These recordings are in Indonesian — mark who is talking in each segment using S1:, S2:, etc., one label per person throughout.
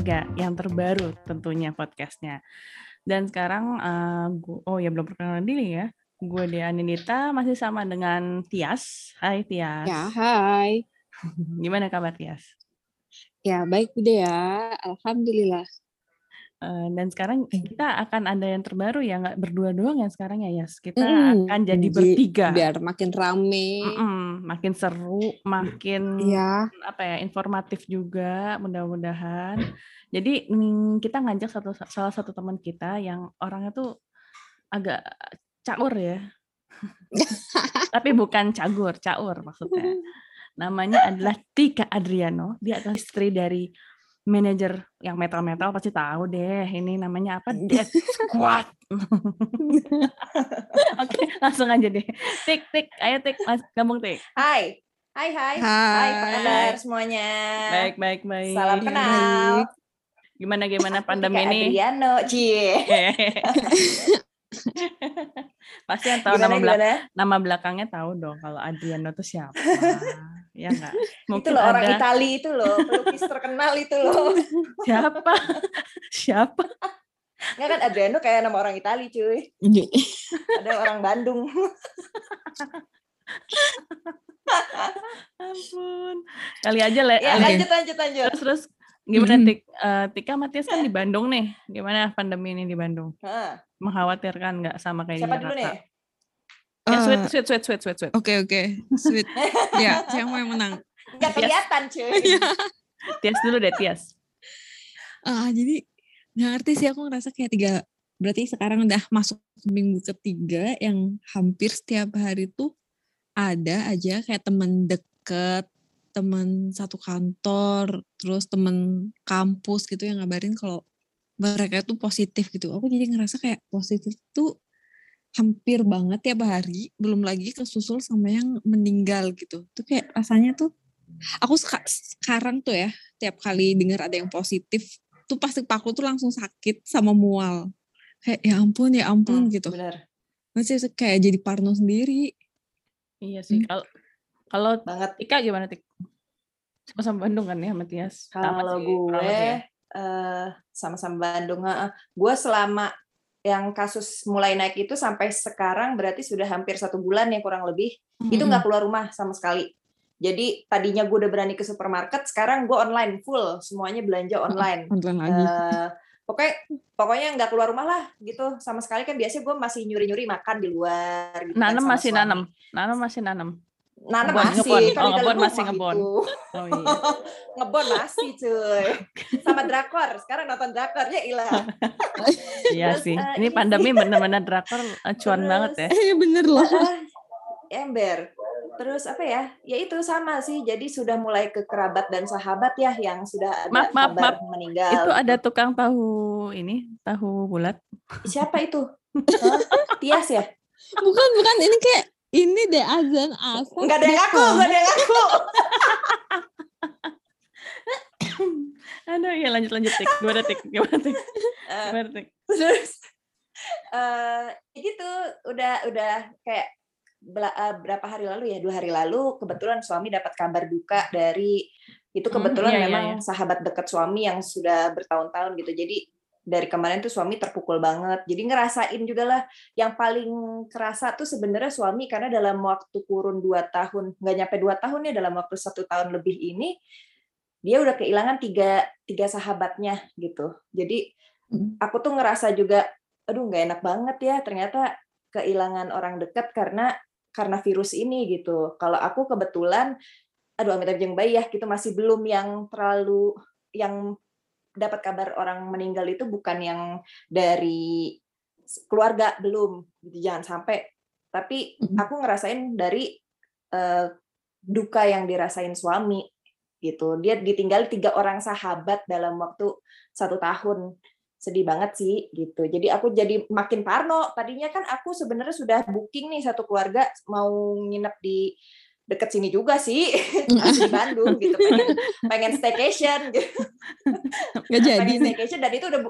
S1: keluarga yang terbaru tentunya podcastnya. Dan sekarang, uh, gua, oh ya belum perkenalan diri ya. Gue Dea Nindita masih sama dengan Tias. Hai Tias.
S2: Ya, hai.
S1: Gimana kabar Tias?
S2: Ya, baik ya. Alhamdulillah.
S1: Dan sekarang kita akan ada yang terbaru ya, nggak berdua doang ya sekarang ya, Yas. Kita mm, akan jadi bertiga.
S2: Biar makin rame.
S1: Mm -mm, makin seru, makin
S2: ya.
S1: apa ya, informatif juga mudah-mudahan. Jadi mm, kita ngajak satu salah satu teman kita yang orangnya tuh agak caur ya. Tapi bukan cagur, caur maksudnya. Namanya adalah Tika Adriano. Dia adalah istri dari manajer yang metal-metal pasti tahu deh ini namanya apa Death Squad. Oke, langsung aja deh. Tik tik, ayo tik, mas gabung tik.
S3: Hai. Hai hai. Hai, hai apa kabar semuanya?
S1: Baik, baik, baik.
S3: Salam kenal.
S1: Gimana gimana pandemi ini?
S3: Adriano, Cie.
S1: Pasti yang tahu nama, belak nama belakangnya tahu dong kalau Adriano itu siapa. Ya enggak?
S3: Mungkin itu loh ada... orang Itali itu loh, pelukis terkenal itu loh.
S1: siapa? siapa?
S3: Enggak kan Adriano kayak nama orang Itali, cuy. ada orang Bandung.
S1: Ampun. Kali aja lah.
S3: Ya, lanjut, lanjut, lanjut.
S1: Terus, terus gimana mm -hmm. Tik, uh, Tika Matias kan di Bandung nih. Gimana pandemi ini di Bandung?
S3: Ha.
S1: Mengkhawatirkan nggak sama kayak
S3: Siapa dulu nih?
S1: Ya, uh, sweet, sweet, sweet, sweet, sweet, sweet.
S2: Oke, okay, oke. Okay. Sweet. ya, siapa mau yang menang?
S3: Nggak kelihatan, cuy.
S1: Tias dulu deh, Tias.
S2: Uh, jadi, nggak ngerti sih aku ngerasa kayak tiga, berarti sekarang udah masuk minggu ketiga yang hampir setiap hari tuh ada aja kayak temen deket, temen satu kantor, terus temen kampus gitu yang ngabarin kalau mereka tuh positif gitu. Aku jadi ngerasa kayak positif tuh hampir banget tiap hari, belum lagi kesusul sama yang meninggal gitu. Tuh kayak rasanya tuh aku sekarang tuh ya tiap kali dengar ada yang positif tuh pasti paku tuh langsung sakit sama mual. Kayak ya ampun ya ampun hmm, gitu.
S3: Benar.
S2: Masih kayak jadi parno sendiri.
S1: Iya sih. Kalau hmm. kalau banget Ika gimana Tik? Sama-sama Bandung kan ya Matias?
S3: Kalau gue ya? uh, sama-sama Bandung, uh, gue selama yang kasus mulai naik itu sampai sekarang berarti sudah hampir satu bulan ya kurang lebih mm-hmm. itu nggak keluar rumah sama sekali. Jadi tadinya gue udah berani ke supermarket, sekarang gue online full semuanya belanja online.
S2: Online lagi.
S3: Uh, pokoknya pokoknya nggak keluar rumah lah gitu sama sekali kan biasanya gue masih nyuri nyuri makan di luar gitu
S1: nanam kan masih suami. nanam nanam masih nanam
S3: nanam ngebon, masih ngebon.
S1: oh, ngebon masih ngebon.
S3: oh, iya. ngebon masih cuy. Sama drakor. Sekarang nonton drakor ya ilah
S1: iya sih. uh, ini pandemi benar-benar drakor cuan banget ya.
S2: Iya bener loh uh,
S3: ember. Terus apa ya? Ya itu sama sih. Jadi sudah mulai ke kerabat dan sahabat ya yang sudah ada
S1: maaf, maaf,
S3: kabar
S1: maaf.
S3: meninggal.
S1: Itu ada tukang tahu ini tahu bulat.
S3: Siapa itu? Tias ya?
S2: Bukan bukan. Ini kayak ini deh azan asal
S3: nggak ada yang aku nggak ada yang aku
S1: aduh ya lanjut lanjut tik. Gimana tik? Gimana tik? Eh, gimana tik?
S3: terus uh, gitu udah udah kayak Eh, berapa hari lalu ya? Dua hari lalu kebetulan suami dapat kabar duka dari itu hmm, kebetulan hmm, iya, memang iya, iya. sahabat dekat suami yang sudah bertahun-tahun gitu. Jadi dari kemarin tuh suami terpukul banget jadi ngerasain juga lah yang paling kerasa tuh sebenarnya suami karena dalam waktu kurun dua tahun nggak nyampe dua tahun ya dalam waktu satu tahun lebih ini dia udah kehilangan tiga tiga sahabatnya gitu jadi hmm. aku tuh ngerasa juga aduh nggak enak banget ya ternyata kehilangan orang dekat karena karena virus ini gitu. Kalau aku kebetulan, aduh amit yang bayi ya, gitu masih belum yang terlalu yang dapat kabar orang meninggal itu bukan yang dari keluarga belum, gitu jangan sampai. Tapi aku ngerasain dari uh, duka yang dirasain suami gitu. Dia ditinggal tiga orang sahabat dalam waktu satu tahun sedih banget sih gitu. Jadi aku jadi makin parno. Tadinya kan aku sebenarnya sudah booking nih satu keluarga mau nginep di deket sini juga sih di Bandung gitu pengen pengen staycation gitu.
S2: Gak jadi
S3: pengen staycation dan itu udah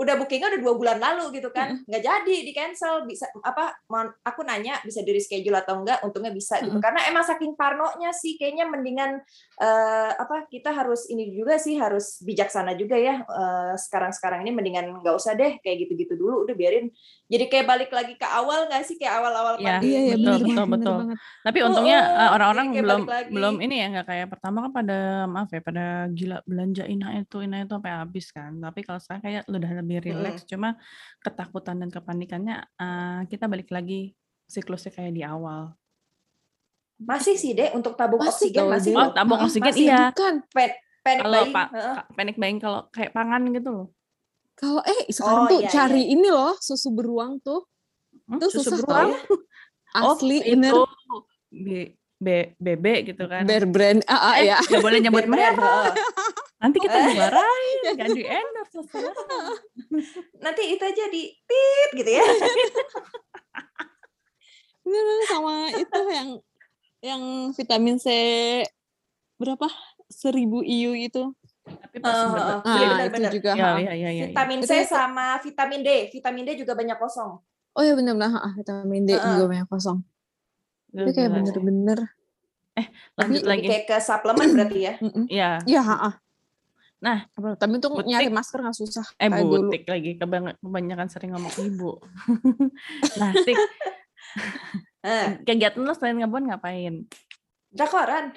S3: udah bookingnya udah dua bulan lalu gitu kan. Nggak jadi di cancel bisa apa aku nanya bisa di reschedule atau enggak untungnya bisa gitu. Karena emang saking parnonya sih kayaknya mendingan uh, apa kita harus ini juga sih harus bijaksana juga ya. Uh, sekarang sekarang ini mendingan nggak usah deh kayak gitu gitu dulu udah biarin. Jadi kayak balik lagi ke awal nggak sih kayak awal awal
S1: ya, iya, iya, betul betul betul, betul. tapi untungnya uh, orang-orang belum belum ini ya nggak kayak pertama kan pada maaf ya pada gila belanja ina itu ina itu sampai habis kan. Tapi kalau saya kayak udah lebih rileks hmm. cuma ketakutan dan kepanikannya uh, kita balik lagi siklusnya kayak di awal.
S3: Masih sih deh untuk tabung masih oksigen masih
S1: oh tabung oksigen masih, iya.
S3: bukan. Pen panic
S1: kalau pa panic buying kalau kayak pangan gitu loh.
S2: Kalau eh sekarang oh, tuh iya, cari iya. ini loh susu beruang tuh. Hmm, tuh susu beruang? asli
S1: oh, bener. itu B, BB gitu kan.
S2: Bear brand. Ah, ah eh, ya.
S1: Gak boleh nyebut merek. Nanti kita dimarahin, gak di endorse.
S3: Nanti itu aja di tit gitu ya.
S2: Ini sama itu yang yang vitamin C berapa? Seribu IU itu.
S3: Tapi uh, ah, itu juga. Ya, ya, ya, ya, vitamin C sama vitamin D. Vitamin D juga banyak kosong.
S2: Oh ya benar-benar vitamin D uh, juga banyak kosong. Itu kayak bener-bener.
S1: Eh, lanjut
S3: lagi. Kayak ke suplemen berarti ya?
S1: Iya.
S2: Iya, heeh. Nah, tapi untuk butik, nyari masker nggak susah.
S1: Eh, butik dulu. lagi. Kebanyakan sering ngomong ibu. nah, Tik. Kegiatan lo selain ngebon ngapain?
S3: Drakoran.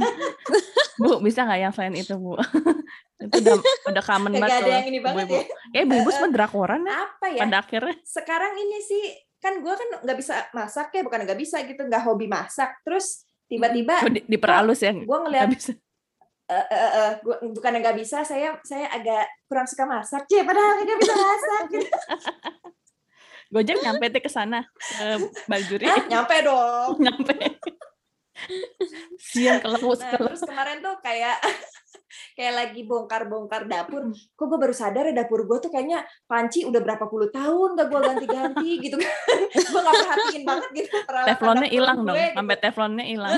S1: bu, bisa nggak yang selain itu, Bu? itu udah udah common banget.
S3: Gak ada yang ini banget ya.
S1: Eh, ibu-ibu semua drakoran ya?
S3: Apa ya?
S1: Pada akhirnya.
S3: Sekarang ini sih kan gue kan nggak bisa masak ya bukan nggak bisa gitu nggak hobi masak terus tiba-tiba
S1: oh, di, diperhalus ya
S3: gue ngeliat. Uh, uh, uh, gua, bukan nggak bisa saya saya agak kurang suka masak cie padahal nggak bisa masak gitu.
S1: Gojek nyampe deh ke sana ke Baljuri.
S3: Ah, nyampe dong.
S1: nyampe. Siang kalau
S3: nah, terus kemarin tuh kayak kayak lagi bongkar-bongkar dapur. Kok gue baru sadar ya dapur gue tuh kayaknya panci udah berapa puluh tahun gak gue ganti-ganti gitu kan. gue gak perhatiin banget gitu.
S1: Teflonnya hilang dong, gitu. sampai teflonnya hilang.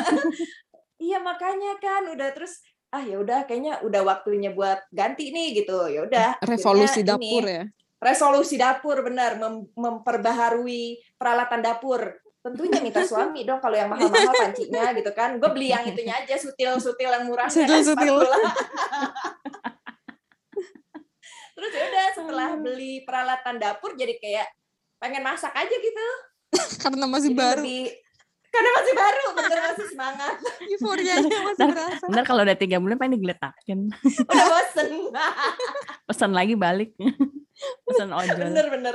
S3: iya makanya kan udah terus ah ya udah kayaknya udah waktunya buat ganti nih gitu ya udah
S2: revolusi dapur ini, ya
S3: resolusi dapur benar mem memperbaharui peralatan dapur tentunya minta suami dong kalau yang mahal-mahal pancinya gitu kan. Gue beli yang itunya aja sutil-sutil yang murah
S2: sutil-sutil.
S3: Terus ya udah setelah beli peralatan dapur jadi kayak pengen masak aja gitu.
S2: Karena masih jadi baru. lebih,
S3: karena masih baru bener masih semangat.
S2: Euforianya masih berasa.
S1: Bener kalau udah tiga bulan pengen digeletakin
S3: udah bosen.
S1: Pesan lagi balik. Pesan ojol.
S3: Bener bener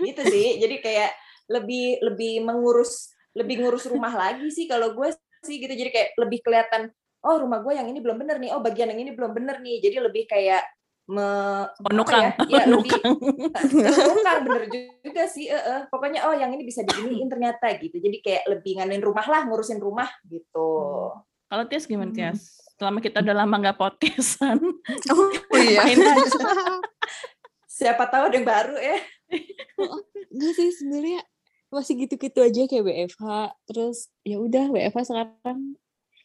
S3: itu sih. Jadi kayak lebih lebih mengurus lebih ngurus rumah lagi sih kalau gue sih gitu. Jadi kayak lebih kelihatan oh rumah gue yang ini belum bener nih oh bagian yang ini belum bener nih. Jadi lebih kayak me,
S1: penukang
S3: ya, ya lebih penukang bener juga sih uh, uh. pokoknya oh yang ini bisa diginiin ternyata gitu. Jadi kayak lebih nganin rumah lah ngurusin rumah gitu. Hmm.
S1: kalau Tias gimana hmm. Tias? Selama kita udah lama nggak podcastan.
S2: Oh, oh iya
S3: siapa tahu ada yang baru ya.
S2: Oh, enggak sih sebenarnya masih gitu-gitu aja kayak WFH terus ya udah WFH sekarang.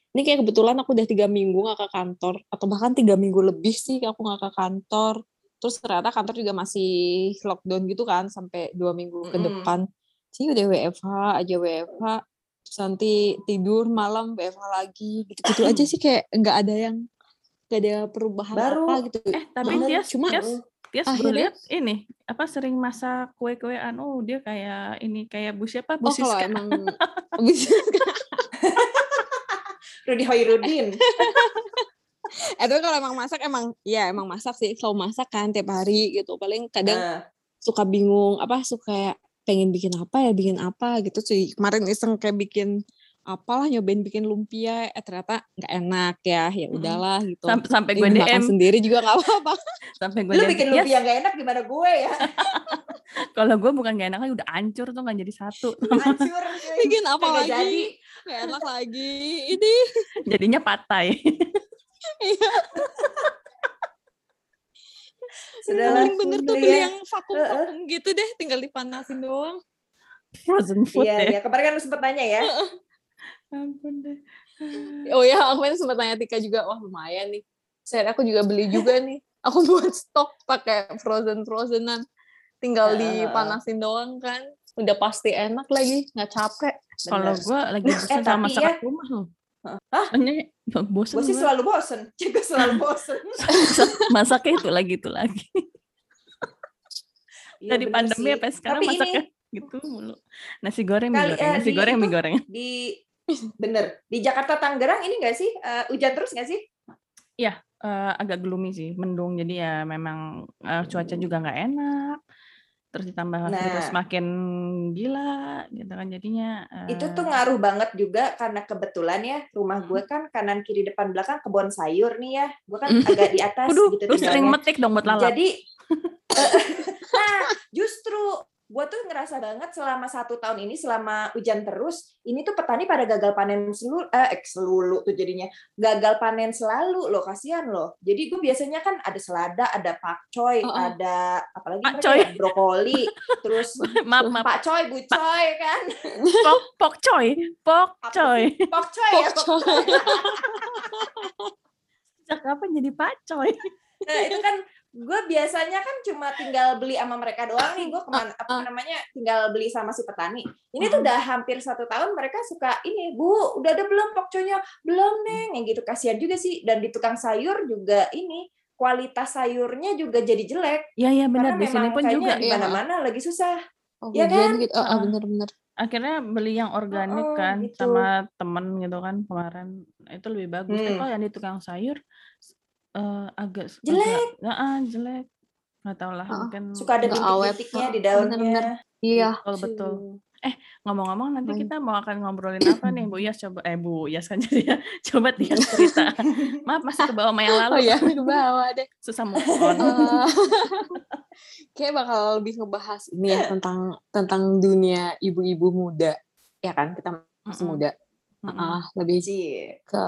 S2: Ini kayak kebetulan aku udah tiga minggu gak ke kantor atau bahkan tiga minggu lebih sih aku gak ke kantor. Terus ternyata kantor juga masih lockdown gitu kan sampai dua minggu ke depan. Sih udah WFH aja WFH terus nanti tidur malam WFH lagi gitu-gitu aja sih kayak nggak ada yang nggak ada perubahan
S3: Baru.
S2: apa gitu.
S1: Eh tapi dia cuma dia sebelum lihat ini apa sering masak kue-kuean oh dia kayak ini kayak bu siapa bu
S2: oh,
S1: Siska.
S2: kalau emang bu Siska.
S3: Rudi Hoirudin.
S2: Itu kalau emang masak emang ya emang masak sih selalu masak kan tiap hari gitu. Paling kadang uh. suka bingung apa suka pengen bikin apa ya bikin apa gitu sih. Kemarin iseng kayak bikin apalah nyobain bikin lumpia eh ternyata nggak enak ya ya udahlah gitu.
S1: Sampai sampai gue DM
S2: sendiri juga nggak apa-apa.
S3: Sampai gue lu bikin lumpia nggak yes. enak gimana gue ya?
S1: Kalau gue bukan nggak enak lagi udah hancur tuh nggak jadi satu.
S3: Hancur
S2: bikin apa Gak lagi? jadi. gak enak lagi. Ini.
S1: Jadinya patai.
S2: Iya. Paling bener tuh beli yang vakum-vakum gitu deh, tinggal dipanasin doang.
S1: Frozen food
S3: iya, ya. Iya, kemarin kan lu sempet nanya ya.
S1: Ampun deh.
S2: Oh ya, aku kan sempat tanya Tika juga, wah lumayan nih. Saya aku juga beli juga nih. aku buat stok pakai frozen frozenan tinggal dipanasin doang kan udah pasti enak lagi nggak capek
S1: kalau gue lagi bosan eh, sama masak ya, rumah loh
S3: Hah? Ini bosan. Gue sih selalu bosan. Gue selalu bosan.
S1: Masaknya itu lagi itu lagi. Iya, Dari pandemi apa sekarang Tapi masaknya ini, gitu mulu. Nasi goreng, mie goreng, nasi goreng, mie goreng.
S3: Di bener. Di Jakarta Tangerang ini enggak sih? Uh, hujan terus nggak sih?
S1: Iya, uh, agak gloomy sih, mendung. Jadi ya memang uh, cuaca juga nggak enak. Terus ditambah nah, virus makin gila gitu kan. Jadinya
S3: uh... itu tuh ngaruh banget juga karena kebetulan ya rumah gue kan kanan kiri depan belakang kebun sayur nih ya. Gue kan agak di atas
S1: Uduh, gitu lu sering metik dong buat lalap
S3: jadi nah justru gue tuh ngerasa banget selama satu tahun ini selama hujan terus ini tuh petani pada gagal panen seluruh eh selulu tuh jadinya gagal panen selalu loh kasihan loh jadi gue biasanya kan ada selada ada pakcoy oh, oh. ada apalagi pakcoy. Ya, brokoli terus maaf, maaf. pakcoy bucoy kan
S1: pok pokcoy pokcoy
S3: pokcoy ya pokcoy.
S1: sejak kapan jadi pakcoy
S3: nah itu kan gue biasanya kan cuma tinggal beli sama mereka doang nih. Gue ke mana apa namanya tinggal beli sama si petani. Ini tuh udah hampir satu tahun mereka suka ini bu udah ada belum pokconya? Belum neng. Yang gitu. Kasihan juga sih. Dan di tukang sayur juga ini kualitas sayurnya juga jadi jelek.
S1: Ya ya benar. Di sini pun juga
S3: di mana-mana lagi susah.
S2: Oh, ya kan? gitu. oh, oh, bener-bener
S1: akhirnya beli yang organik oh, kan gitu. sama temen gitu kan kemarin. Itu lebih bagus. Hmm. kalau yang di tukang sayur uh, agak
S3: jelek.
S1: Agak, uh, jelek. Nggak tahu lah, uh, mungkin
S3: suka ada bintik-bintiknya di daunnya.
S2: Iya.
S1: Betul, betul. Eh, ngomong-ngomong nanti kita mau akan ngobrolin apa nih, Bu Yas coba eh Bu Yas kan jadi ya. Coba dia cerita. Maaf masih ke bawah yang lalu.
S2: Oh iya, ke bawah deh.
S1: Susah move on.
S2: Uh, kayak bakal lebih ngebahas ini ya tentang tentang dunia ibu-ibu muda. Ya kan, kita masih muda. Mm -hmm. uh, lebih sih ke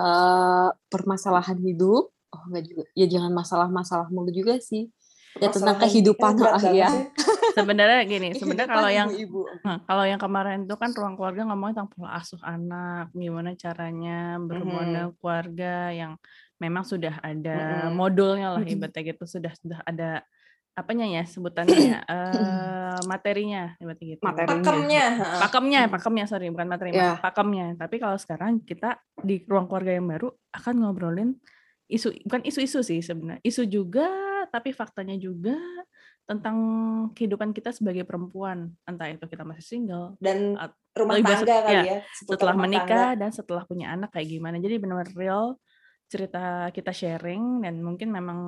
S2: permasalahan hidup oh enggak juga ya jangan masalah-masalah mulu juga sih ya masalah tentang kehidupan lah ya
S1: sebenarnya gini sebenarnya kalau yang ibu. Nah, kalau yang kemarin itu kan ruang keluarga ngomong tentang pola asuh anak gimana caranya berhubungan mm -hmm. keluarga yang memang sudah ada mm -hmm. modulnya lah ibaratnya gitu sudah sudah ada apanya ya sebutannya ya uh, materinya ibaratnya gitu
S3: materinya. pakemnya
S1: pakemnya pakemnya sorry bukan materi yeah. pakemnya tapi kalau sekarang kita di ruang keluarga yang baru akan ngobrolin isu bukan isu-isu sih sebenarnya isu juga tapi faktanya juga tentang kehidupan kita sebagai perempuan entah itu kita masih single
S3: dan rumah tangga kali ya,
S1: ya setelah menikah tangga. dan setelah punya anak kayak gimana jadi benar-benar real cerita kita sharing dan mungkin memang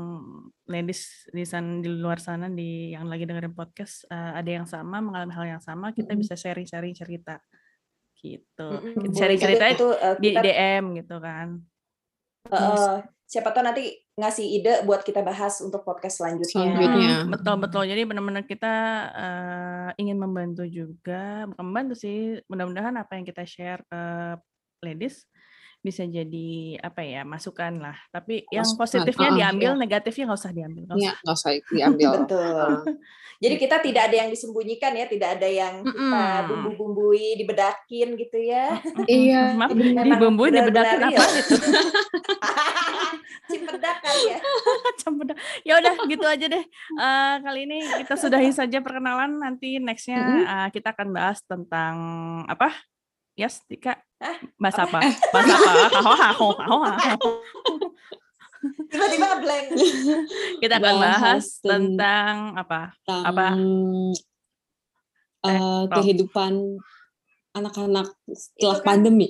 S1: ladies di sana di luar sana di yang lagi dengerin podcast uh, ada yang sama mengalami hal yang sama kita mm -hmm. bisa sharing-sharing cerita gitu mm -hmm. sharing cerita itu uh, di DM gitu kan
S3: uh, siapa tahu nanti ngasih ide buat kita bahas untuk podcast selanjutnya.
S1: Selanjutnya. Hmm, betul betul. Jadi benar-benar kita uh, ingin membantu juga, bukan membantu sih. Mudah-mudahan apa yang kita share ke ladies bisa jadi apa ya masukan lah. Tapi masukan. yang positifnya uh, diambil, ya. negatifnya nggak usah diambil.
S2: Iya, nggak usah diambil.
S3: Betul. Jadi kita tidak ada yang disembunyikan ya, tidak ada yang kita bumbu-bumbui, dibedakin gitu ya.
S2: Iya.
S1: Maaf, dibumbui, dibedakin apa gitu.
S3: Cimpedak kali ya.
S1: Cimpedak. Ya udah gitu aja deh. Uh, kali ini kita sudahi saja perkenalan. Nanti nextnya uh, kita akan bahas tentang apa? Yes, Tika. Bahas apa? Bahas apa?
S3: Tiba-tiba blank.
S1: Kita akan bahas tentang apa?
S2: Tentang, apa? Uh, kehidupan anak-anak setelah kan, pandemi.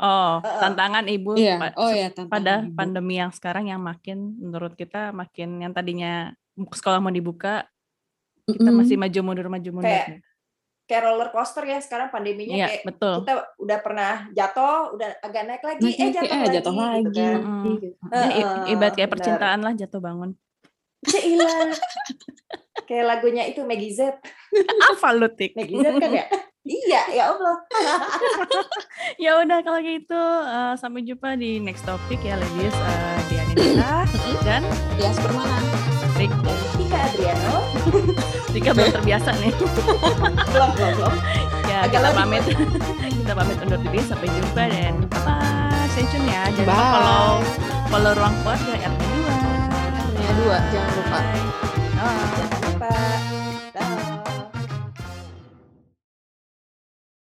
S1: Oh, tantangan ibu
S2: iya. oh, ya,
S1: tantangan pada ibu. pandemi yang sekarang yang makin menurut kita makin yang tadinya sekolah mau dibuka kita mm -hmm. masih maju mundur maju mundur.
S3: Kayak, kayak roller coaster ya sekarang pandeminya
S1: iya,
S3: kayak
S1: betul.
S3: kita udah pernah jatuh, udah agak naik lagi, naik eh jatuh eh, lagi,
S2: jatuh lagi. Gitu kan.
S1: mm. uh, ibarat kayak percintaan lah jatuh bangun.
S3: Cila. kayak lagunya itu Maggie Z.
S1: Apa lu tik?
S3: Maggie Z kan ya? iya, ya Allah.
S1: ya udah kalau gitu uh, sampai jumpa di next topic ya ladies uh, di Anita dan
S2: Tias Permana.
S1: Rik.
S3: Adriano.
S1: Tika belum terbiasa nih.
S3: belum, belum, belum.
S1: Ya, Agak kita pamit. kita pamit undur diri sampai jumpa dan bye. Stay tune ya. Jangan lupa follow follow ruang keluarga RT2.
S2: RT2.
S1: dua jangan lupa